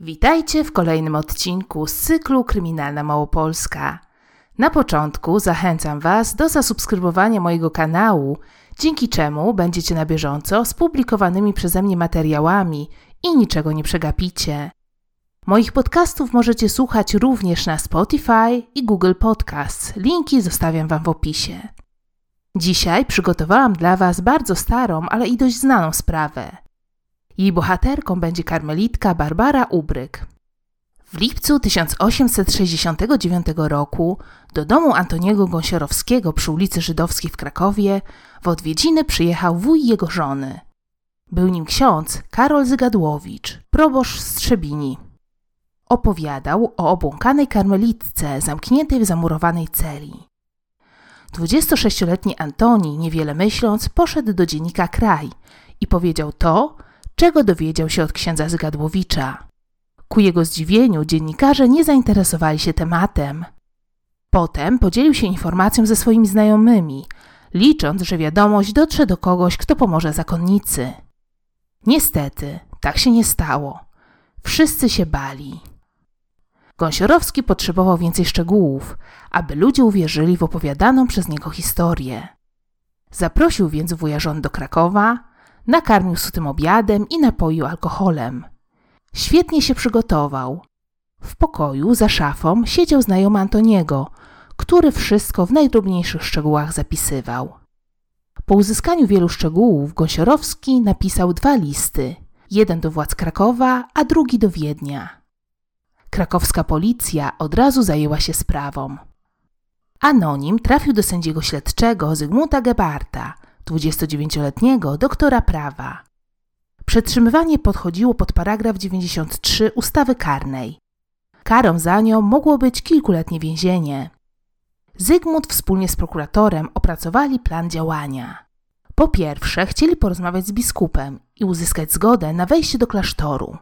Witajcie w kolejnym odcinku z cyklu Kryminalna Małopolska. Na początku zachęcam Was do zasubskrybowania mojego kanału, dzięki czemu będziecie na bieżąco z publikowanymi przeze mnie materiałami i niczego nie przegapicie. Moich podcastów możecie słuchać również na Spotify i Google Podcasts. Linki zostawiam Wam w opisie. Dzisiaj przygotowałam dla Was bardzo starą, ale i dość znaną sprawę. Jej bohaterką będzie karmelitka Barbara Ubryk. W lipcu 1869 roku do domu Antoniego Gąsiorowskiego przy ulicy Żydowskiej w Krakowie w odwiedziny przyjechał wuj jego żony. Był nim ksiądz Karol Zygadłowicz, proboszcz z Trzebini. Opowiadał o obłąkanej karmelitce zamkniętej w zamurowanej celi. 26-letni Antoni, niewiele myśląc, poszedł do dziennika Kraj i powiedział to, czego dowiedział się od księdza Zygadłowicza. Ku jego zdziwieniu dziennikarze nie zainteresowali się tematem. Potem podzielił się informacją ze swoimi znajomymi, licząc, że wiadomość dotrze do kogoś, kto pomoże zakonnicy. Niestety, tak się nie stało. Wszyscy się bali. Gąsiorowski potrzebował więcej szczegółów, aby ludzie uwierzyli w opowiadaną przez niego historię. Zaprosił więc wuja żon do Krakowa, nakarmił sutym obiadem i napoił alkoholem. Świetnie się przygotował. W pokoju za szafą siedział znajomy Antoniego, który wszystko w najdrobniejszych szczegółach zapisywał. Po uzyskaniu wielu szczegółów Gąsiorowski napisał dwa listy, jeden do władz Krakowa, a drugi do Wiednia. Krakowska policja od razu zajęła się sprawą. Anonim trafił do sędziego śledczego Zygmunta Gebarta, 29-letniego doktora prawa. Przetrzymywanie podchodziło pod paragraf 93 ustawy karnej. Karą za nią mogło być kilkuletnie więzienie. Zygmunt wspólnie z prokuratorem opracowali plan działania. Po pierwsze, chcieli porozmawiać z biskupem i uzyskać zgodę na wejście do klasztoru.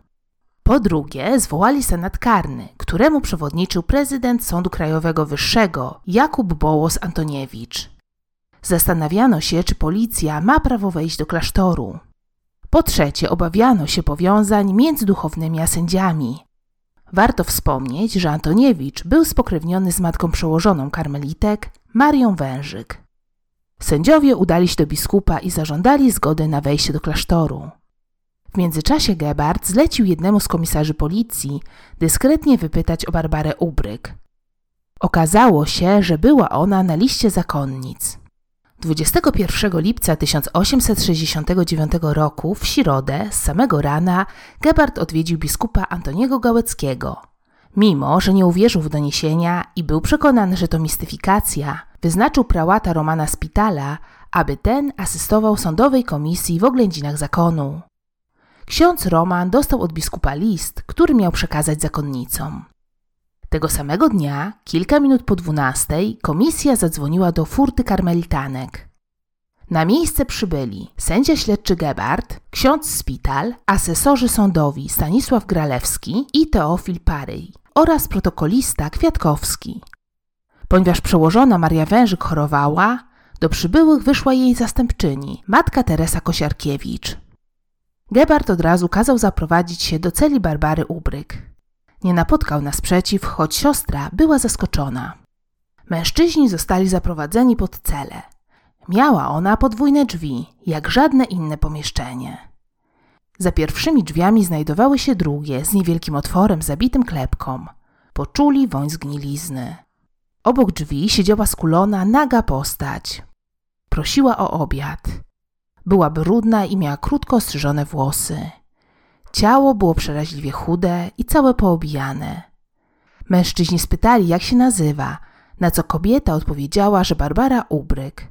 Po drugie, zwołali senat karny, któremu przewodniczył prezydent Sądu Krajowego Wyższego Jakub Bołos Antoniewicz. Zastanawiano się, czy policja ma prawo wejść do klasztoru. Po trzecie, obawiano się powiązań między duchownymi a sędziami. Warto wspomnieć, że Antoniewicz był spokrewniony z matką przełożoną karmelitek, Marią Wężyk. Sędziowie udali się do biskupa i zażądali zgody na wejście do klasztoru. W międzyczasie Gebhardt zlecił jednemu z komisarzy policji dyskretnie wypytać o Barbarę Ubryk. Okazało się, że była ona na liście zakonnic. 21 lipca 1869 roku w środę z samego rana Gebhardt odwiedził biskupa Antoniego Gałeckiego. Mimo, że nie uwierzył w doniesienia i był przekonany, że to mistyfikacja, wyznaczył prałata Romana Spitala, aby ten asystował sądowej komisji w oględzinach zakonu. Ksiądz Roman dostał od biskupa list, który miał przekazać zakonnicom. Tego samego dnia, kilka minut po dwunastej, komisja zadzwoniła do furty karmelitanek. Na miejsce przybyli sędzia śledczy Gebhardt, ksiądz Spital, asesorzy sądowi Stanisław Gralewski i Teofil Paryj oraz protokolista Kwiatkowski. Ponieważ przełożona Maria Wężyk chorowała, do przybyłych wyszła jej zastępczyni, matka Teresa Kosiarkiewicz. Gebhardt od razu kazał zaprowadzić się do celi Barbary Ubryk. Nie napotkał nas przeciw, choć siostra była zaskoczona. Mężczyźni zostali zaprowadzeni pod celę. Miała ona podwójne drzwi, jak żadne inne pomieszczenie. Za pierwszymi drzwiami znajdowały się drugie z niewielkim otworem zabitym klepką. Poczuli woń zgnilizny. Obok drzwi siedziała skulona, naga postać. Prosiła o obiad. Była brudna i miała krótko ostrzyżone włosy. Ciało było przeraźliwie chude i całe poobijane. Mężczyźni spytali, jak się nazywa, na co kobieta odpowiedziała, że Barbara Ubryk.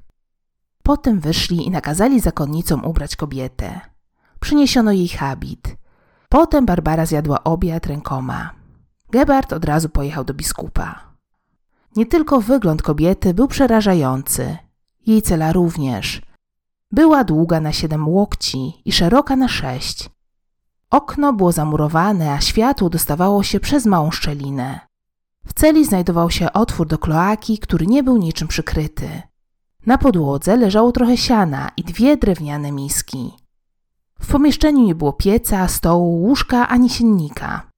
Potem wyszli i nakazali zakonnicom ubrać kobietę. Przyniesiono jej habit. Potem Barbara zjadła obiad rękoma. Gebhardt od razu pojechał do biskupa. Nie tylko wygląd kobiety był przerażający, jej cela również. Była długa na siedem łokci i szeroka na sześć. Okno było zamurowane, a światło dostawało się przez małą szczelinę. W celi znajdował się otwór do kloaki, który nie był niczym przykryty. Na podłodze leżało trochę siana i dwie drewniane miski. W pomieszczeniu nie było pieca, stołu, łóżka ani siennika.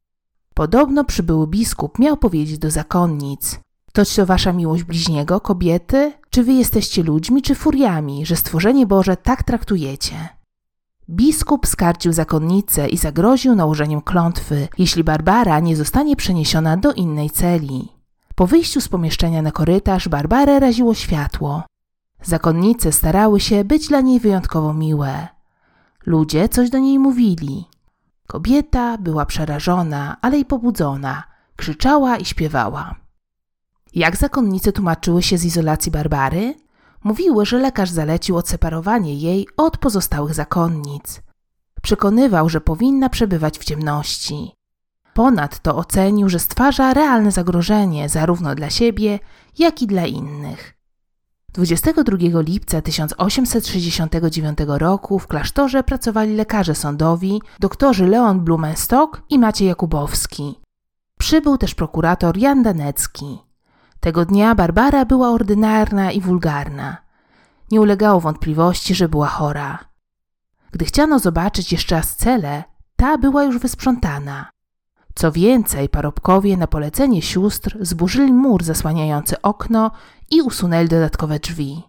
Podobno przybyły biskup miał powiedzieć do zakonnic: Toć to wasza miłość bliźniego, kobiety? Czy wy jesteście ludźmi, czy furiami, że stworzenie Boże tak traktujecie? Biskup skarcił zakonnicę i zagroził nałożeniem klątwy, jeśli Barbara nie zostanie przeniesiona do innej celi. Po wyjściu z pomieszczenia na korytarz Barbarę raziło światło. Zakonnice starały się być dla niej wyjątkowo miłe. Ludzie coś do niej mówili. Kobieta była przerażona, ale i pobudzona. Krzyczała i śpiewała. Jak zakonnice tłumaczyły się z izolacji Barbary? Mówiły, że lekarz zalecił odseparowanie jej od pozostałych zakonnic. Przekonywał, że powinna przebywać w ciemności. Ponadto ocenił, że stwarza realne zagrożenie zarówno dla siebie, jak i dla innych. 22 lipca 1869 roku w klasztorze pracowali lekarze sądowi, doktorzy Leon Blumenstock i Maciej Jakubowski. Przybył też prokurator Jan Danecki. Tego dnia Barbara była ordynarna i wulgarna. Nie ulegało wątpliwości, że była chora. Gdy chciano zobaczyć jeszcze raz celę, ta była już wysprzątana. Co więcej, parobkowie na polecenie sióstr zburzyli mur zasłaniający okno i usunęli dodatkowe drzwi.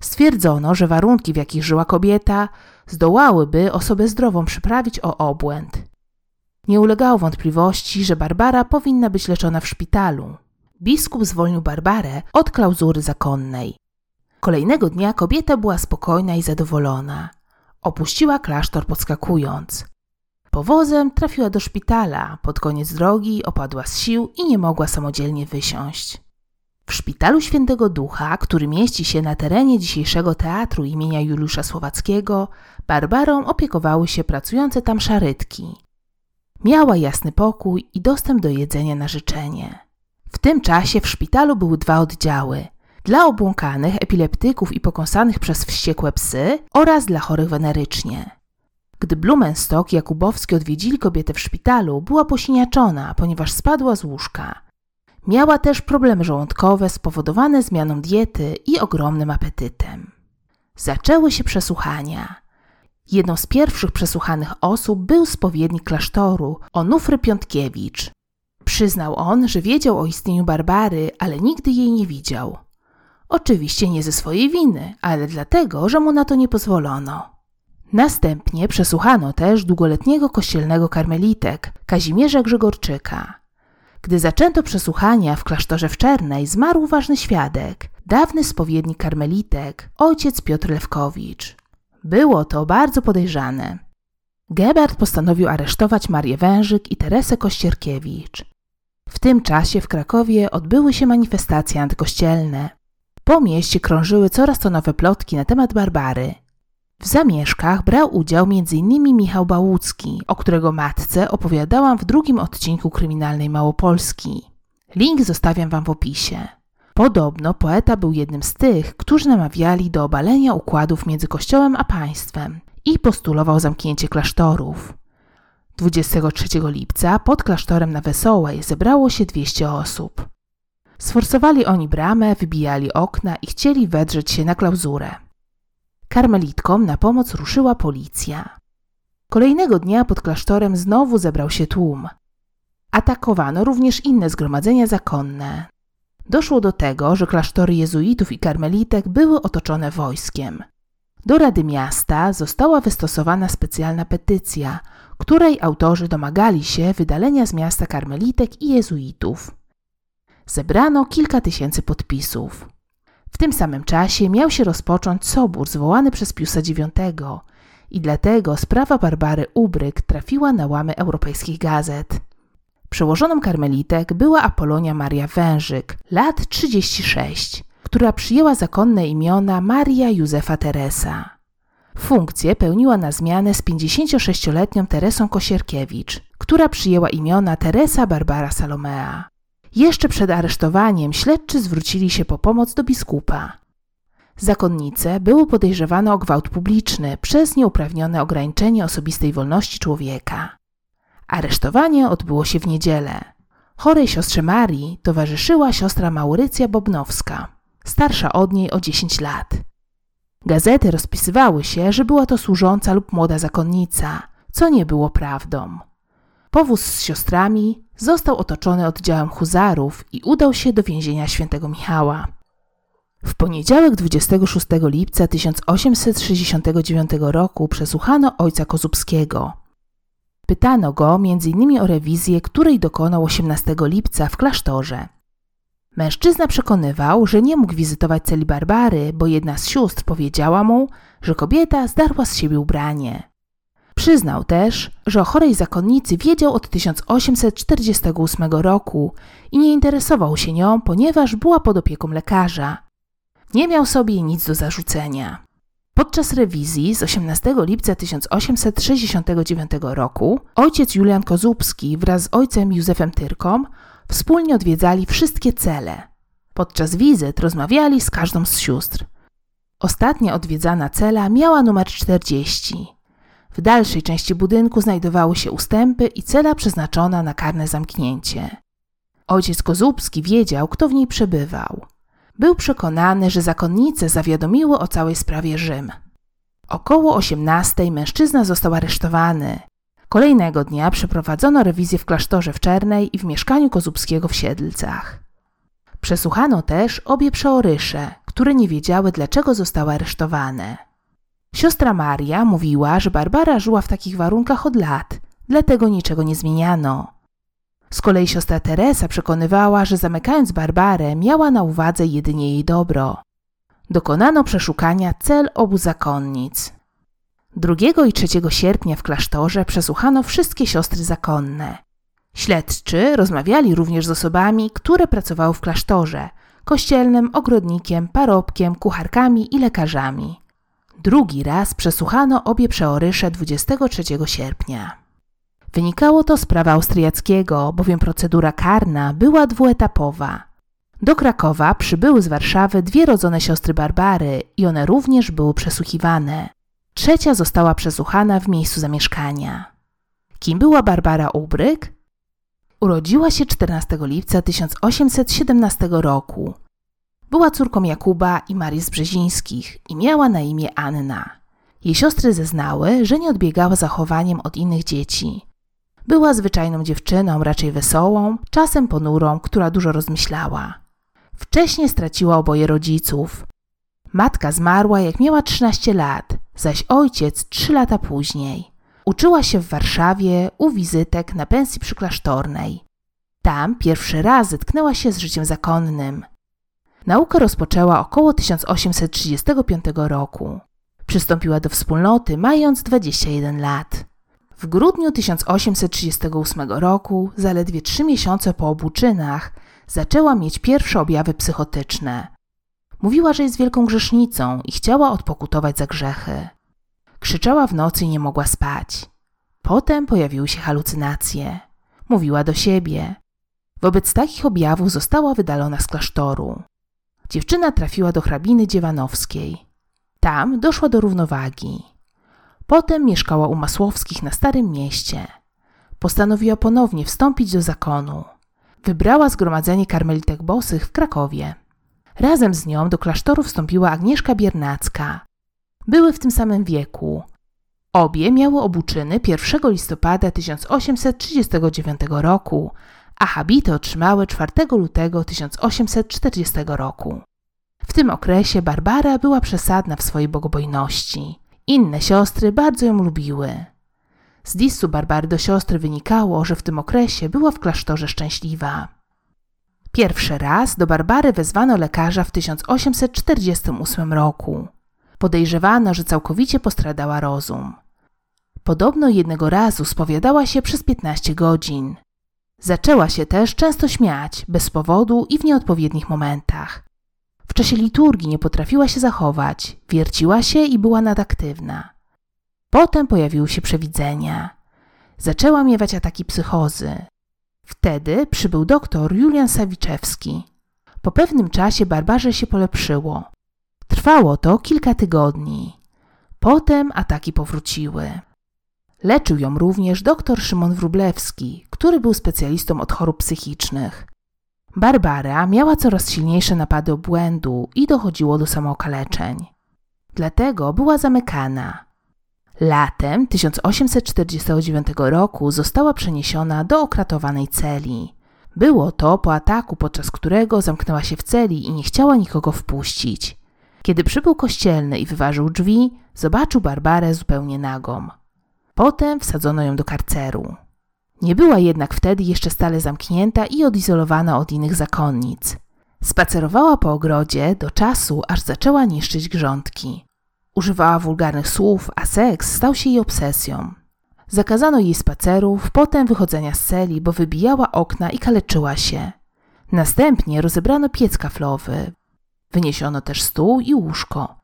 Stwierdzono, że warunki, w jakich żyła kobieta, zdołałyby osobę zdrową przyprawić o obłęd. Nie ulegało wątpliwości, że Barbara powinna być leczona w szpitalu. Biskup zwolnił Barbarę od klauzury zakonnej. Kolejnego dnia kobieta była spokojna i zadowolona. Opuściła klasztor podskakując. Powozem trafiła do szpitala. Pod koniec drogi opadła z sił i nie mogła samodzielnie wysiąść. W szpitalu Świętego Ducha, który mieści się na terenie dzisiejszego teatru imienia Juliusza Słowackiego, Barbarą opiekowały się pracujące tam szarytki. Miała jasny pokój i dostęp do jedzenia na życzenie. W tym czasie w szpitalu były dwa oddziały. Dla obłąkanych, epileptyków i pokąsanych przez wściekłe psy oraz dla chorych wenerycznie. Gdy Blumenstock i Jakubowski odwiedzili kobietę w szpitalu, była posiniaczona, ponieważ spadła z łóżka. Miała też problemy żołądkowe spowodowane zmianą diety i ogromnym apetytem. Zaczęły się przesłuchania. Jedną z pierwszych przesłuchanych osób był spowiednik klasztoru, Onufry Piątkiewicz. Przyznał on, że wiedział o istnieniu Barbary, ale nigdy jej nie widział. Oczywiście nie ze swojej winy, ale dlatego, że mu na to nie pozwolono. Następnie przesłuchano też długoletniego kościelnego karmelitek Kazimierza Grzegorczyka. Gdy zaczęto przesłuchania w klasztorze w Czernej, zmarł ważny świadek, dawny spowiednik karmelitek, ojciec Piotr Lewkowicz. Było to bardzo podejrzane. Gebert postanowił aresztować Marię Wężyk i Teresę Kościerkiewicz. W tym czasie w Krakowie odbyły się manifestacje antykościelne. Po mieście krążyły coraz to nowe plotki na temat Barbary. W zamieszkach brał udział m.in. Michał Bałucki, o którego matce opowiadałam w drugim odcinku Kryminalnej Małopolski. Link zostawiam wam w opisie. Podobno poeta był jednym z tych, którzy namawiali do obalenia układów między Kościołem a państwem i postulował zamknięcie klasztorów. 23 lipca pod klasztorem na Wesołej zebrało się 200 osób. Sforsowali oni bramę, wybijali okna i chcieli wedrzeć się na klauzurę. Karmelitkom na pomoc ruszyła policja. Kolejnego dnia pod klasztorem znowu zebrał się tłum. Atakowano również inne zgromadzenia zakonne. Doszło do tego, że klasztory jezuitów i karmelitek były otoczone wojskiem. Do Rady Miasta została wystosowana specjalna petycja, której autorzy domagali się wydalenia z miasta karmelitek i jezuitów. Zebrano kilka tysięcy podpisów. W tym samym czasie miał się rozpocząć sobór zwołany przez Piusa IX i dlatego sprawa Barbary Ubryk trafiła na łamy europejskich gazet. Przełożoną karmelitek była Apolonia Maria Wężyk, lat 36, która przyjęła zakonne imiona Maria Józefa Teresa. Funkcję pełniła na zmianę z 56-letnią Teresą Kosierkiewicz, która przyjęła imiona Teresa Barbara Salomea. Jeszcze przed aresztowaniem śledczy zwrócili się po pomoc do biskupa. Zakonnice były podejrzewane o gwałt publiczny przez nieuprawnione ograniczenie osobistej wolności człowieka. Aresztowanie odbyło się w niedzielę. Chorej siostrze Marii towarzyszyła siostra Maurycja Bobnowska, starsza od niej o 10 lat. Gazety rozpisywały się, że była to służąca lub młoda zakonnica, co nie było prawdą. powóz z siostrami został otoczony oddziałem huzarów i udał się do więzienia świętego Michała. W poniedziałek 26 lipca 1869 roku przesłuchano ojca Kozubskiego. Pytano go m.in. o rewizję, której dokonał 18 lipca w klasztorze. Mężczyzna przekonywał, że nie mógł wizytować celi Barbary, bo jedna z sióstr powiedziała mu, że kobieta zdarła z siebie ubranie. Przyznał też, że o chorej zakonnicy wiedział od 1848 roku i nie interesował się nią, ponieważ była pod opieką lekarza. Nie miał sobie nic do zarzucenia. Podczas rewizji z 18 lipca 1869 roku ojciec Julian Kozubski wraz z ojcem Józefem Tyrką wspólnie odwiedzali wszystkie cele. Podczas wizyt rozmawiali z każdą z sióstr. Ostatnia odwiedzana cela miała numer 40. W dalszej części budynku znajdowały się ustępy i cela przeznaczona na karne zamknięcie. Ojciec Kozubski wiedział, kto w niej przebywał. Był przekonany, że zakonnice zawiadomiły o całej sprawie Rzym. Około 18 mężczyzna został aresztowany. Kolejnego dnia przeprowadzono rewizję w klasztorze w Czernej i w mieszkaniu Kozubskiego w Siedlcach. Przesłuchano też obie przeorysze, które nie wiedziały, dlaczego zostały aresztowane. Siostra Maria mówiła, że Barbara żyła w takich warunkach od lat, dlatego niczego nie zmieniano. Z kolei siostra Teresa przekonywała, że zamykając Barbarę miała na uwadze jedynie jej dobro. Dokonano przeszukania cel obu zakonnic. 2 i 3 sierpnia w klasztorze przesłuchano wszystkie siostry zakonne. Śledczy rozmawiali również z osobami, które pracowały w klasztorze kościelnym, ogrodnikiem, parobkiem, kucharkami i lekarzami. Drugi raz przesłuchano obie przeorysze 23 sierpnia. Wynikało to z prawa austriackiego, bowiem procedura karna była dwuetapowa. Do Krakowa przybyły z Warszawy dwie rodzone siostry Barbary i one również były przesłuchiwane. Trzecia została przesłuchana w miejscu zamieszkania. Kim była Barbara Ubryk? Urodziła się 14 lipca 1817 roku. Była córką Jakuba i Marii z Brzezińskich i miała na imię Anna. Jej siostry zeznały, że nie odbiegała zachowaniem od innych dzieci. Była zwyczajną dziewczyną, raczej wesołą, czasem ponurą, która dużo rozmyślała. Wcześniej straciła oboje rodziców. Matka zmarła jak miała 13 lat, zaś ojciec 3 lata później. Uczyła się w Warszawie u wizytek na pensji przyklasztornej. Tam pierwszy raz zetknęła się z życiem zakonnym. Naukę rozpoczęła około 1835 roku. Przystąpiła do wspólnoty mając 21 lat. W grudniu 1838 roku, zaledwie trzy miesiące po obuczynach, zaczęła mieć pierwsze objawy psychotyczne. Mówiła, że jest wielką grzesznicą i chciała odpokutować za grzechy. Krzyczała w nocy i nie mogła spać. Potem pojawiły się halucynacje. Mówiła do siebie. Wobec takich objawów została wydalona z klasztoru. Dziewczyna trafiła do hrabiny dziewanowskiej. Tam doszła do równowagi. Potem mieszkała u Masłowskich na Starym Mieście. Postanowiła ponownie wstąpić do zakonu. Wybrała zgromadzenie karmelitek bosych w Krakowie. Razem z nią do klasztoru wstąpiła Agnieszka Biernacka. Były w tym samym wieku. Obie miały obuczyny 1 listopada 1839 roku, a habity otrzymały 4 lutego 1840 roku. W tym okresie Barbara była przesadna w swojej bogobojności. Inne siostry bardzo ją lubiły. Z listu Barbary do siostry wynikało, że w tym okresie była w klasztorze szczęśliwa. Pierwszy raz do Barbary wezwano lekarza w 1848 roku. Podejrzewano, że całkowicie postradała rozum. Podobno jednego razu spowiadała się przez 15 godzin. Zaczęła się też często śmiać, bez powodu i w nieodpowiednich momentach. W czasie liturgii nie potrafiła się zachować, wierciła się i była nadaktywna. Potem pojawiły się przewidzenia. Zaczęła miewać ataki psychozy. Wtedy przybył doktor Julian Sawiczewski. Po pewnym czasie Barbarze się polepszyło. Trwało to kilka tygodni. Potem ataki powróciły. Leczył ją również dr Szymon Wrublewski, który był specjalistą od chorób psychicznych. Barbara miała coraz silniejsze napady obłędu i dochodziło do samookaleczeń. Dlatego była zamykana. Latem 1849 roku została przeniesiona do okratowanej celi. Było to po ataku, podczas którego zamknęła się w celi i nie chciała nikogo wpuścić. Kiedy przybył kościelny i wyważył drzwi, zobaczył Barbarę zupełnie nagą. Potem wsadzono ją do karceru. Nie była jednak wtedy jeszcze stale zamknięta i odizolowana od innych zakonnic. Spacerowała po ogrodzie do czasu, aż zaczęła niszczyć grządki. Używała wulgarnych słów, a seks stał się jej obsesją. Zakazano jej spacerów, potem wychodzenia z celi, bo wybijała okna i kaleczyła się. Następnie rozebrano piec kaflowy. Wyniesiono też stół i łóżko.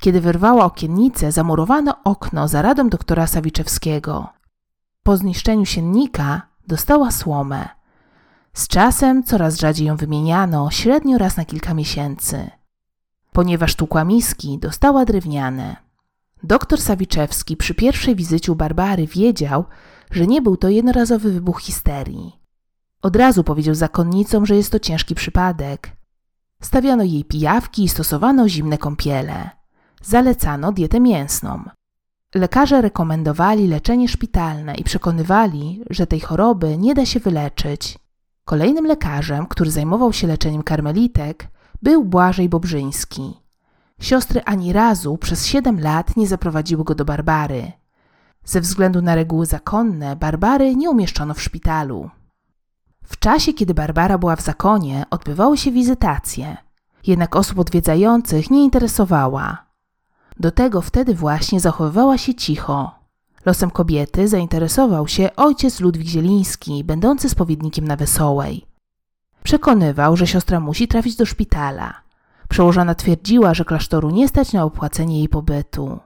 Kiedy wyrwała okiennicę, zamurowano okno za radą doktora Sawiczewskiego. Po zniszczeniu siennika dostała słomę. Z czasem coraz rzadziej ją wymieniano, średnio raz na kilka miesięcy. Ponieważ tłukła miski, dostała drewniane. Doktor Sawiczewski przy pierwszej wizycie u Barbary wiedział, że nie był to jednorazowy wybuch histerii. Od razu powiedział zakonnicom, że jest to ciężki przypadek. Stawiano jej pijawki i stosowano zimne kąpiele. Zalecano dietę mięsną. Lekarze rekomendowali leczenie szpitalne i przekonywali, że tej choroby nie da się wyleczyć. Kolejnym lekarzem, który zajmował się leczeniem karmelitek, był Błażej Bobrzyński. Siostry ani razu przez siedem lat nie zaprowadziły go do Barbary. Ze względu na reguły zakonne, Barbary nie umieszczono w szpitalu. W czasie, kiedy Barbara była w zakonie, odbywały się wizytacje. Jednak osób odwiedzających nie interesowała. Do tego wtedy właśnie zachowywała się cicho. Losem kobiety zainteresował się ojciec Ludwik Zieliński, będący spowiednikiem na Wesołej. Przekonywał, że siostra musi trafić do szpitala. Przełożona twierdziła, że klasztoru nie stać na opłacenie jej pobytu.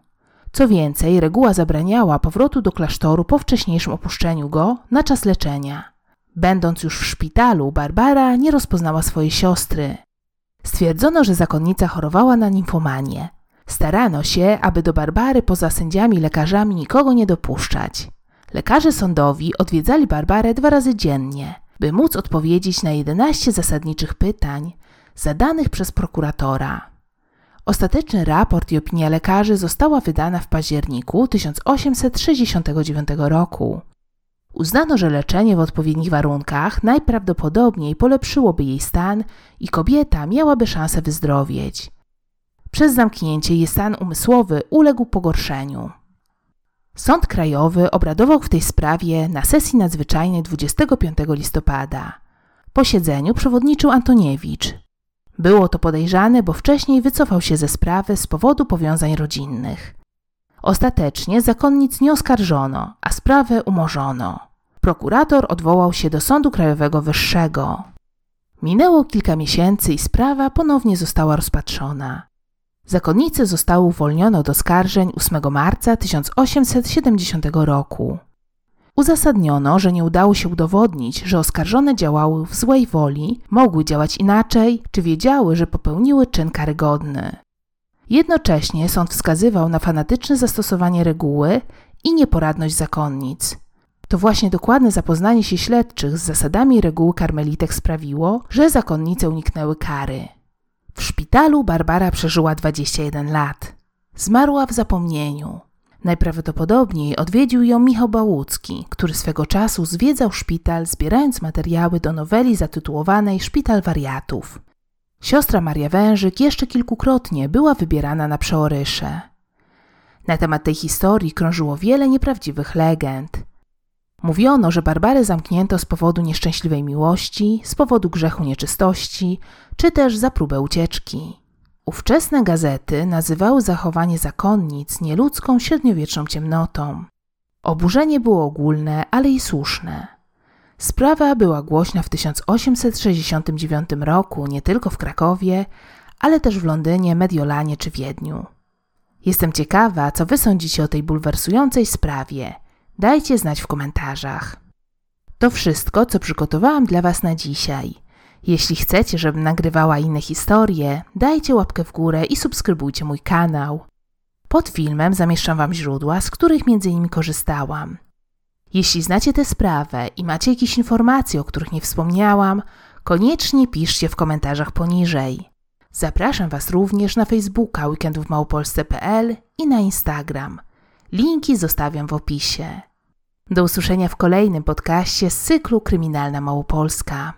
Co więcej, reguła zabraniała powrotu do klasztoru po wcześniejszym opuszczeniu go na czas leczenia. Będąc już w szpitalu, Barbara nie rozpoznała swojej siostry. Stwierdzono, że zakonnica chorowała na nimfomanię. Starano się, aby do Barbary poza sędziami lekarzami nikogo nie dopuszczać. Lekarze sądowi odwiedzali Barbarę dwa razy dziennie, by móc odpowiedzieć na 11 zasadniczych pytań zadanych przez prokuratora. Ostateczny raport i opinia lekarzy została wydana w październiku 1869 roku. Uznano, że leczenie w odpowiednich warunkach najprawdopodobniej polepszyłoby jej stan i kobieta miałaby szansę wyzdrowieć. Przez zamknięcie jej stan umysłowy uległ pogorszeniu. Sąd Krajowy obradował w tej sprawie na sesji nadzwyczajnej 25 listopada. Posiedzeniu przewodniczył Antoniewicz. Było to podejrzane, bo wcześniej wycofał się ze sprawy z powodu powiązań rodzinnych. Ostatecznie zakonnic nie oskarżono, a sprawę umorzono. Prokurator odwołał się do Sądu Krajowego Wyższego. Minęło kilka miesięcy i sprawa ponownie została rozpatrzona. Zakonnice zostały uwolnione od oskarżeń 8 marca 1870 roku. Uzasadniono, że nie udało się udowodnić, że oskarżone działały w złej woli, mogły działać inaczej, czy wiedziały, że popełniły czyn karygodny. Jednocześnie sąd wskazywał na fanatyczne zastosowanie reguły i nieporadność zakonnic. To właśnie dokładne zapoznanie się śledczych z zasadami reguły karmelitek sprawiło, że zakonnice uniknęły kary. W szpitalu Barbara przeżyła 21 lat. Zmarła w zapomnieniu. Najprawdopodobniej odwiedził ją Michał Bałucki, który swego czasu zwiedzał szpital, zbierając materiały do noweli zatytułowanej Szpital Wariatów. Siostra Maria Wężyk jeszcze kilkukrotnie była wybierana na przeorysze. Na temat tej historii krążyło wiele nieprawdziwych legend. Mówiono, że Barbarę zamknięto z powodu nieszczęśliwej miłości, z powodu grzechu nieczystości, czy też za próbę ucieczki. Ówczesne gazety nazywały zachowanie zakonnic nieludzką średniowieczną ciemnotą. Oburzenie było ogólne, ale i słuszne. Sprawa była głośna w 1869 roku nie tylko w Krakowie, ale też w Londynie, Mediolanie czy Wiedniu. Jestem ciekawa, co wy sądzicie o tej bulwersującej sprawie. Dajcie znać w komentarzach. To wszystko, co przygotowałam dla Was na dzisiaj. Jeśli chcecie, żebym nagrywała inne historie, dajcie łapkę w górę i subskrybujcie mój kanał. Pod filmem zamieszczam Wam źródła, z których między innymi korzystałam. Jeśli znacie tę sprawę i macie jakieś informacje, o których nie wspomniałam, koniecznie piszcie w komentarzach poniżej. Zapraszam Was również na Facebooka weekendówmałopolsce.pl i na Instagram. Linki zostawiam w opisie. Do usłyszenia w kolejnym podcaście z cyklu Kryminalna Małopolska.